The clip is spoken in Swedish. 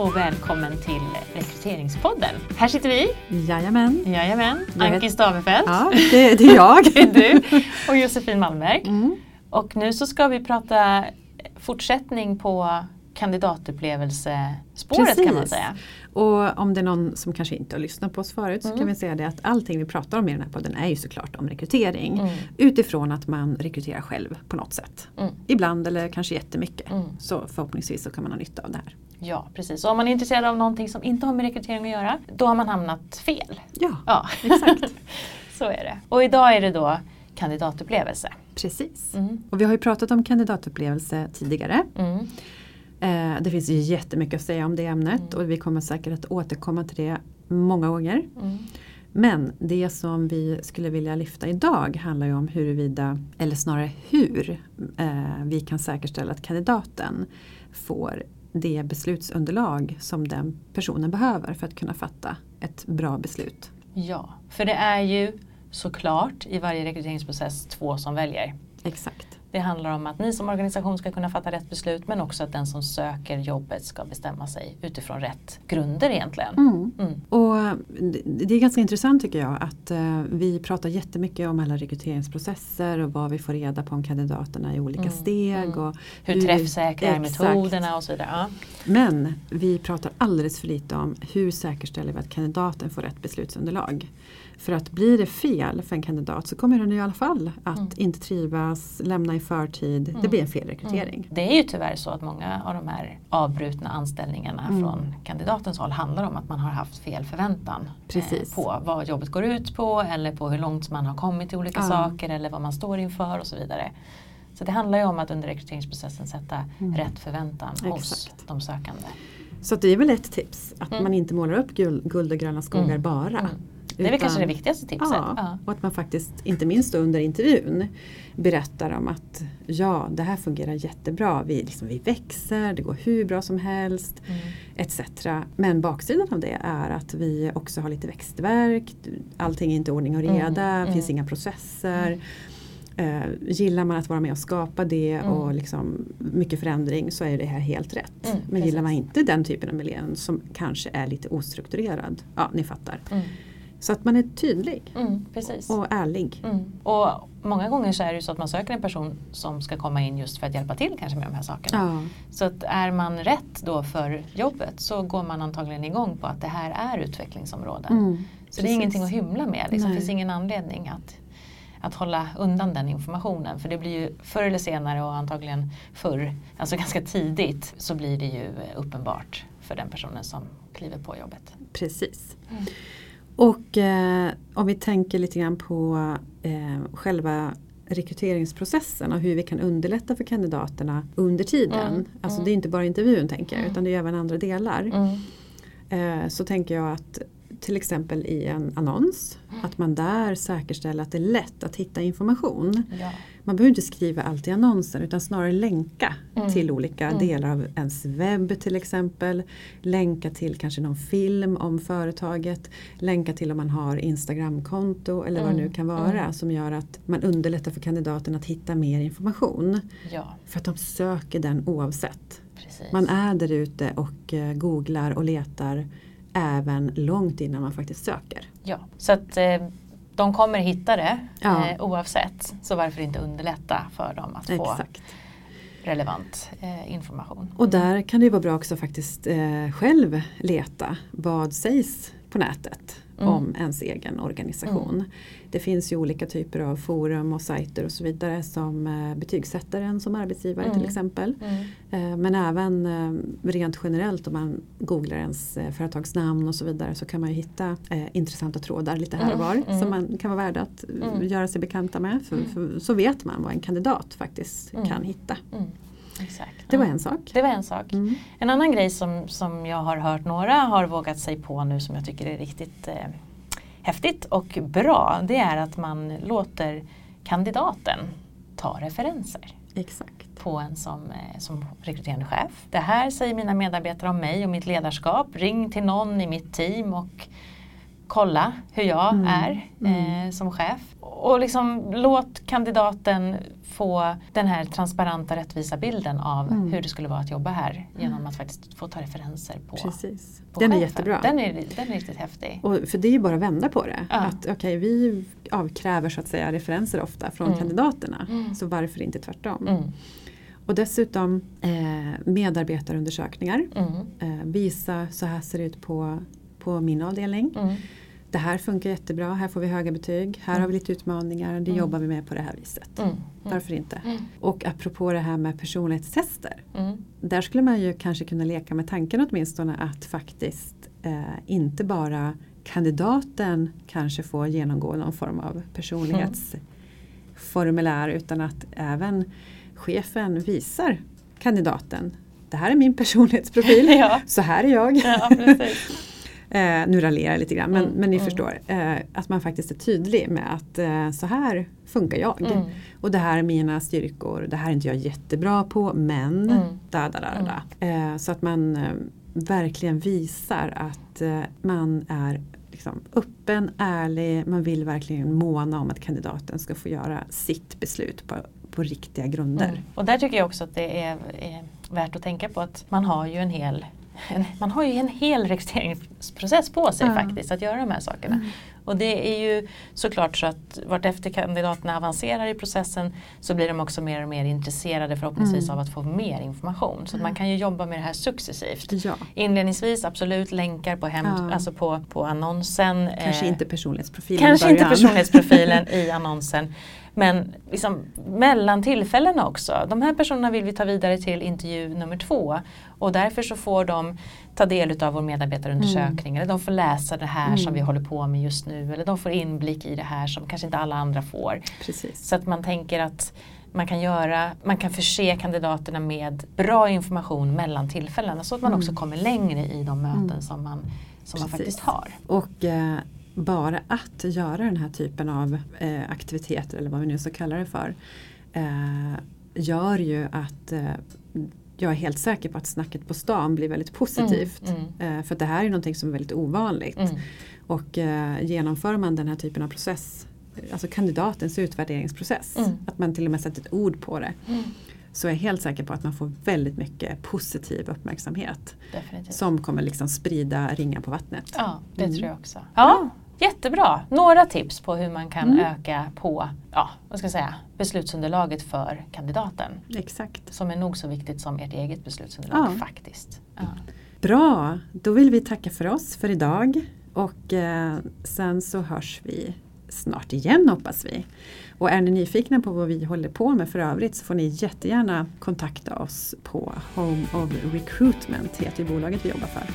och välkommen till Rekryteringspodden. Här sitter vi. Jajamän. Jajamän. Anki Stavefelt. Ja, det, det är jag. Det är du. Och Josefin Malmberg. Mm. Och nu så ska vi prata fortsättning på kandidatupplevelespåret kan man Precis. säga. Och om det är någon som kanske inte har lyssnat på oss förut så Mm. kan vi säga det att allting vi pratar om i den här podden är ju såklart om rekrytering. Mm. Utifrån att man rekryterar själv på något sätt. Mm. Ibland eller kanske jättemycket. Mm. Så förhoppningsvis så kan man ha nytta av det här. Ja, precis. Och om man är intresserad av någonting som inte har med rekrytering att göra, då har man hamnat fel. Ja, Ja, exakt. så är det. Och idag är det då kandidatupplevelse. Precis. Mm. Och vi har ju pratat om kandidatupplevelse tidigare. Mm. Eh, det finns ju jättemycket att säga om det ämnet Mm. och vi kommer säkert att återkomma till det många gånger. Mm. Men det som vi skulle vilja lyfta idag handlar ju om huruvida, eller snarare hur, eh, vi kan säkerställa att kandidaten får det beslutsunderlag som den personen behöver för att kunna fatta ett bra beslut. Ja, för det är ju såklart i varje rekryteringsprocess två som väljer. Exakt. Det handlar om att ni som organisation ska kunna fatta rätt beslut men också att den som söker jobbet ska bestämma sig utifrån rätt grunder egentligen. Mm. Mm. Och det- är ganska intressant tycker jag att eh, vi pratar jättemycket om alla rekryteringsprocesser och vad vi får reda på om kandidaterna i olika Mm, steg. mm. Och Hur vi- träffsäkra är metoderna och så vidare. Ja. Men vi pratar alldeles för lite om hur säkerställer vi att kandidaten får rätt beslutsunderlag. För att blir det fel för en kandidat så kommer den i alla fall att Mm. inte trivas, lämna i förtid. Det Mm. blir en felrekrytering. Mm. Det är ju tyvärr så att många av de här avbrutna anställningarna Mm. från kandidatens håll handlar om att man har haft fel förväntan eh, Precis. på vad jobbet går ut på eller på hur långt man har kommit i olika saker eller vad man står inför och så vidare. Så det handlar ju om att under rekryteringsprocessen sätta Mm. rätt förväntan hos Exakt. de sökande. Så det är väl ett tips att Mm. man inte målar upp guld, guld och gröna skogar bara. Mm. Det är väl Utan- kanske det viktigaste tipset. Ja, Ja. och att man faktiskt, inte minst under intervjun, berättar om att ja, det här fungerar jättebra. Vi, liksom, vi växer, det går hur bra som helst. Mm. etc. Men baksidan av det är att vi också har lite växtverk, allting är inte ordning och reda, Mm, det finns mm. inga processer. Eh, gillar man att vara med och skapa det Mm. och liksom mycket förändring så är det här helt rätt. Mm, Men gillar man inte den typen av miljö som kanske är lite ostrukturerad, ja ni fattar. Mm. Så att man är tydlig Mm. Precis. och ärlig. Mm. Och många gånger så är det ju så att man söker en person som ska komma in just för att hjälpa till kanske med de här sakerna. Ja, Så att är man rätt då för jobbet så går man antagligen igång på att det här är utvecklingsområden. mm, så det är precis. ingenting att hymla med. Liksom. Det finns ingen anledning att, att hålla undan den informationen. För det blir ju förr eller senare och antagligen förr, alltså ganska tidigt, så blir det ju uppenbart för den personen som kliver på jobbet. Precis. Och eh, om vi tänker lite grann på eh, själva rekryteringsprocessen och hur vi kan underlätta för kandidaterna under tiden. Mm, Alltså mm. det är inte bara intervjun tänker jag Mm. utan det är även andra delar. Mm. Eh, så tänker jag att till exempel i en annons att man där säkerställer att det är lätt att hitta information. Ja. Man behöver inte skriva allt i annonsen utan snarare länka Mm. till olika Mm. delar av ens webb till exempel. Länka till kanske någon film om företaget. Länka till om man har Instagramkonto eller vad det nu Mm. kan vara Mm. som gör att man underlättar för kandidaten att hitta mer information. ja, För att de söker den oavsett. precis. Man är där ute och eh, googlar och letar även långt innan man faktiskt söker. Ja, så att eh, de kommer hitta det Ja. eh, oavsett. Så varför inte underlätta för dem att få Exakt. relevant eh, information. Och där kan det ju vara bra också faktiskt eh, själv leta vad sägs på nätet Mm. om ens egen organisation. Det finns ju olika typer av forum och sajter och så vidare som eh, betygsätter en som arbetsgivare Mm. till exempel. Mm. Eh, men även eh, rent generellt om man googlar ens företagsnamn och så vidare så kan man ju hitta intressanta trådar lite här och var Mm, mm. som man kan vara värda att Mm. göra sig bekanta med. För, Mm. för, så vet man vad en kandidat faktiskt Mm. kan hitta. Exakt. Det var en sak. Det var en sak. Mm. En annan grej som, som jag har hört några har vågat sig på nu som jag tycker är riktigt eh, häftigt och bra det är att man låter kandidaten ta referenser Exakt. på en som, eh, som rekryterande chef. Det här säger mina medarbetare om mig och mitt ledarskap. Ring till någon i mitt team och kolla hur jag Mm, är mm. eh, som chef. Och liksom låt kandidaten få den här transparenta rättvisa bilden av Mm. hur det skulle vara att jobba här genom att faktiskt få ta referenser på, Precis. på Den är chefen. jättebra. Den är, den är riktigt häftig. Och för det är ju bara att vända på det. Ja. Att okej, vi avkräver så att säga referenser ofta från Mm. kandidaterna. Mm. Så varför inte tvärtom? Mm. Och dessutom eh, medarbetarundersökningar. Mm. Eh, visa så här ser det ut på, på min avdelning. Mm. Det här funkar jättebra, här får vi höga betyg. Här Mm. har vi lite utmaningar, det Mm. jobbar vi med på det här viset. Mm. Mm. Varför inte? Mm. Och apropå det här med personlighetstester. Mm. Där skulle man ju kanske kunna leka med tanken åtminstone att faktiskt eh, inte bara kandidaten kanske får genomgå någon form av personlighetsformulär utan att även chefen visar kandidaten. Det här är min personlighetsprofil, Ja. så här är jag. ja. Eh, nu raljerar jag lite grann men, Mm, men ni mm. förstår. Eh, att man faktiskt är tydlig med att eh, så här funkar jag. Mm. Och det här är mina styrkor. Det här är inte jag jättebra på men Mm. da, da, da, da. Eh, Så att man eh, verkligen visar att eh, man är liksom öppen, ärlig. Man vill verkligen måna om att kandidaten ska få göra sitt beslut på, på riktiga grunder. Mm. Och där tycker jag också att det är, är värt att tänka på att man har ju en hel en, man har ju en hel rekryteringsprocess på sig Ja. faktiskt att göra de här sakerna. Mm. Och det är ju såklart så att vartefter kandidaterna avancerar i processen så blir de också mer och mer intresserade förhoppningsvis Mm. av att få mer information. Så att man kan ju jobba med det här successivt. Ja, Inledningsvis absolut länkar på, hem, Ja. alltså på, på annonsen. kanske eh, inte personlighetsprofilen Kanske inte personlighetsprofilen i annonsen. Men liksom mellan tillfällena också. De här personerna vill vi ta vidare till intervju nummer två. Och därför så får de ta del av vår medarbetarundersökning. Eller de får läsa det här Mm. som vi håller på med just nu. Eller de får inblick i det här som kanske inte alla andra får. Precis. Så att man tänker att man kan, göra, man kan förse kandidaterna med bra information mellan tillfällena. Så att man Mm. också kommer längre i de möten Mm. som man, som man faktiskt har. Och eh, bara att göra den här typen av eh, aktiviteter eller vad vi nu ska kalla det för eh, gör ju att eh, jag är helt säker på att snacket på stan blir väldigt positivt. Mm, Eh, för det här är någonting som är väldigt ovanligt. Mm. Och eh, genomför man den här typen av process, alltså kandidatens utvärderingsprocess, Mm. att man till och med sätter ett ord på det, Mm. så är jag helt säker på att man får väldigt mycket positiv uppmärksamhet Definitivt. som kommer liksom sprida ringar på vattnet. Ja, det Mm. tror jag också. Ja, jättebra. Några tips på hur man kan Mm. öka på ja, vad ska jag säga, beslutsunderlaget för kandidaten. Exakt. Som är nog så viktigt som ert eget beslutsunderlag Ja. faktiskt. Ja. Bra, då vill vi tacka för oss för idag och eh, sen så hörs vi snart igen hoppas vi. Och är ni nyfikna på vad vi håller på med för övrigt så får ni jättegärna kontakta oss på Home of Recruitment heter bolaget vi jobbar för.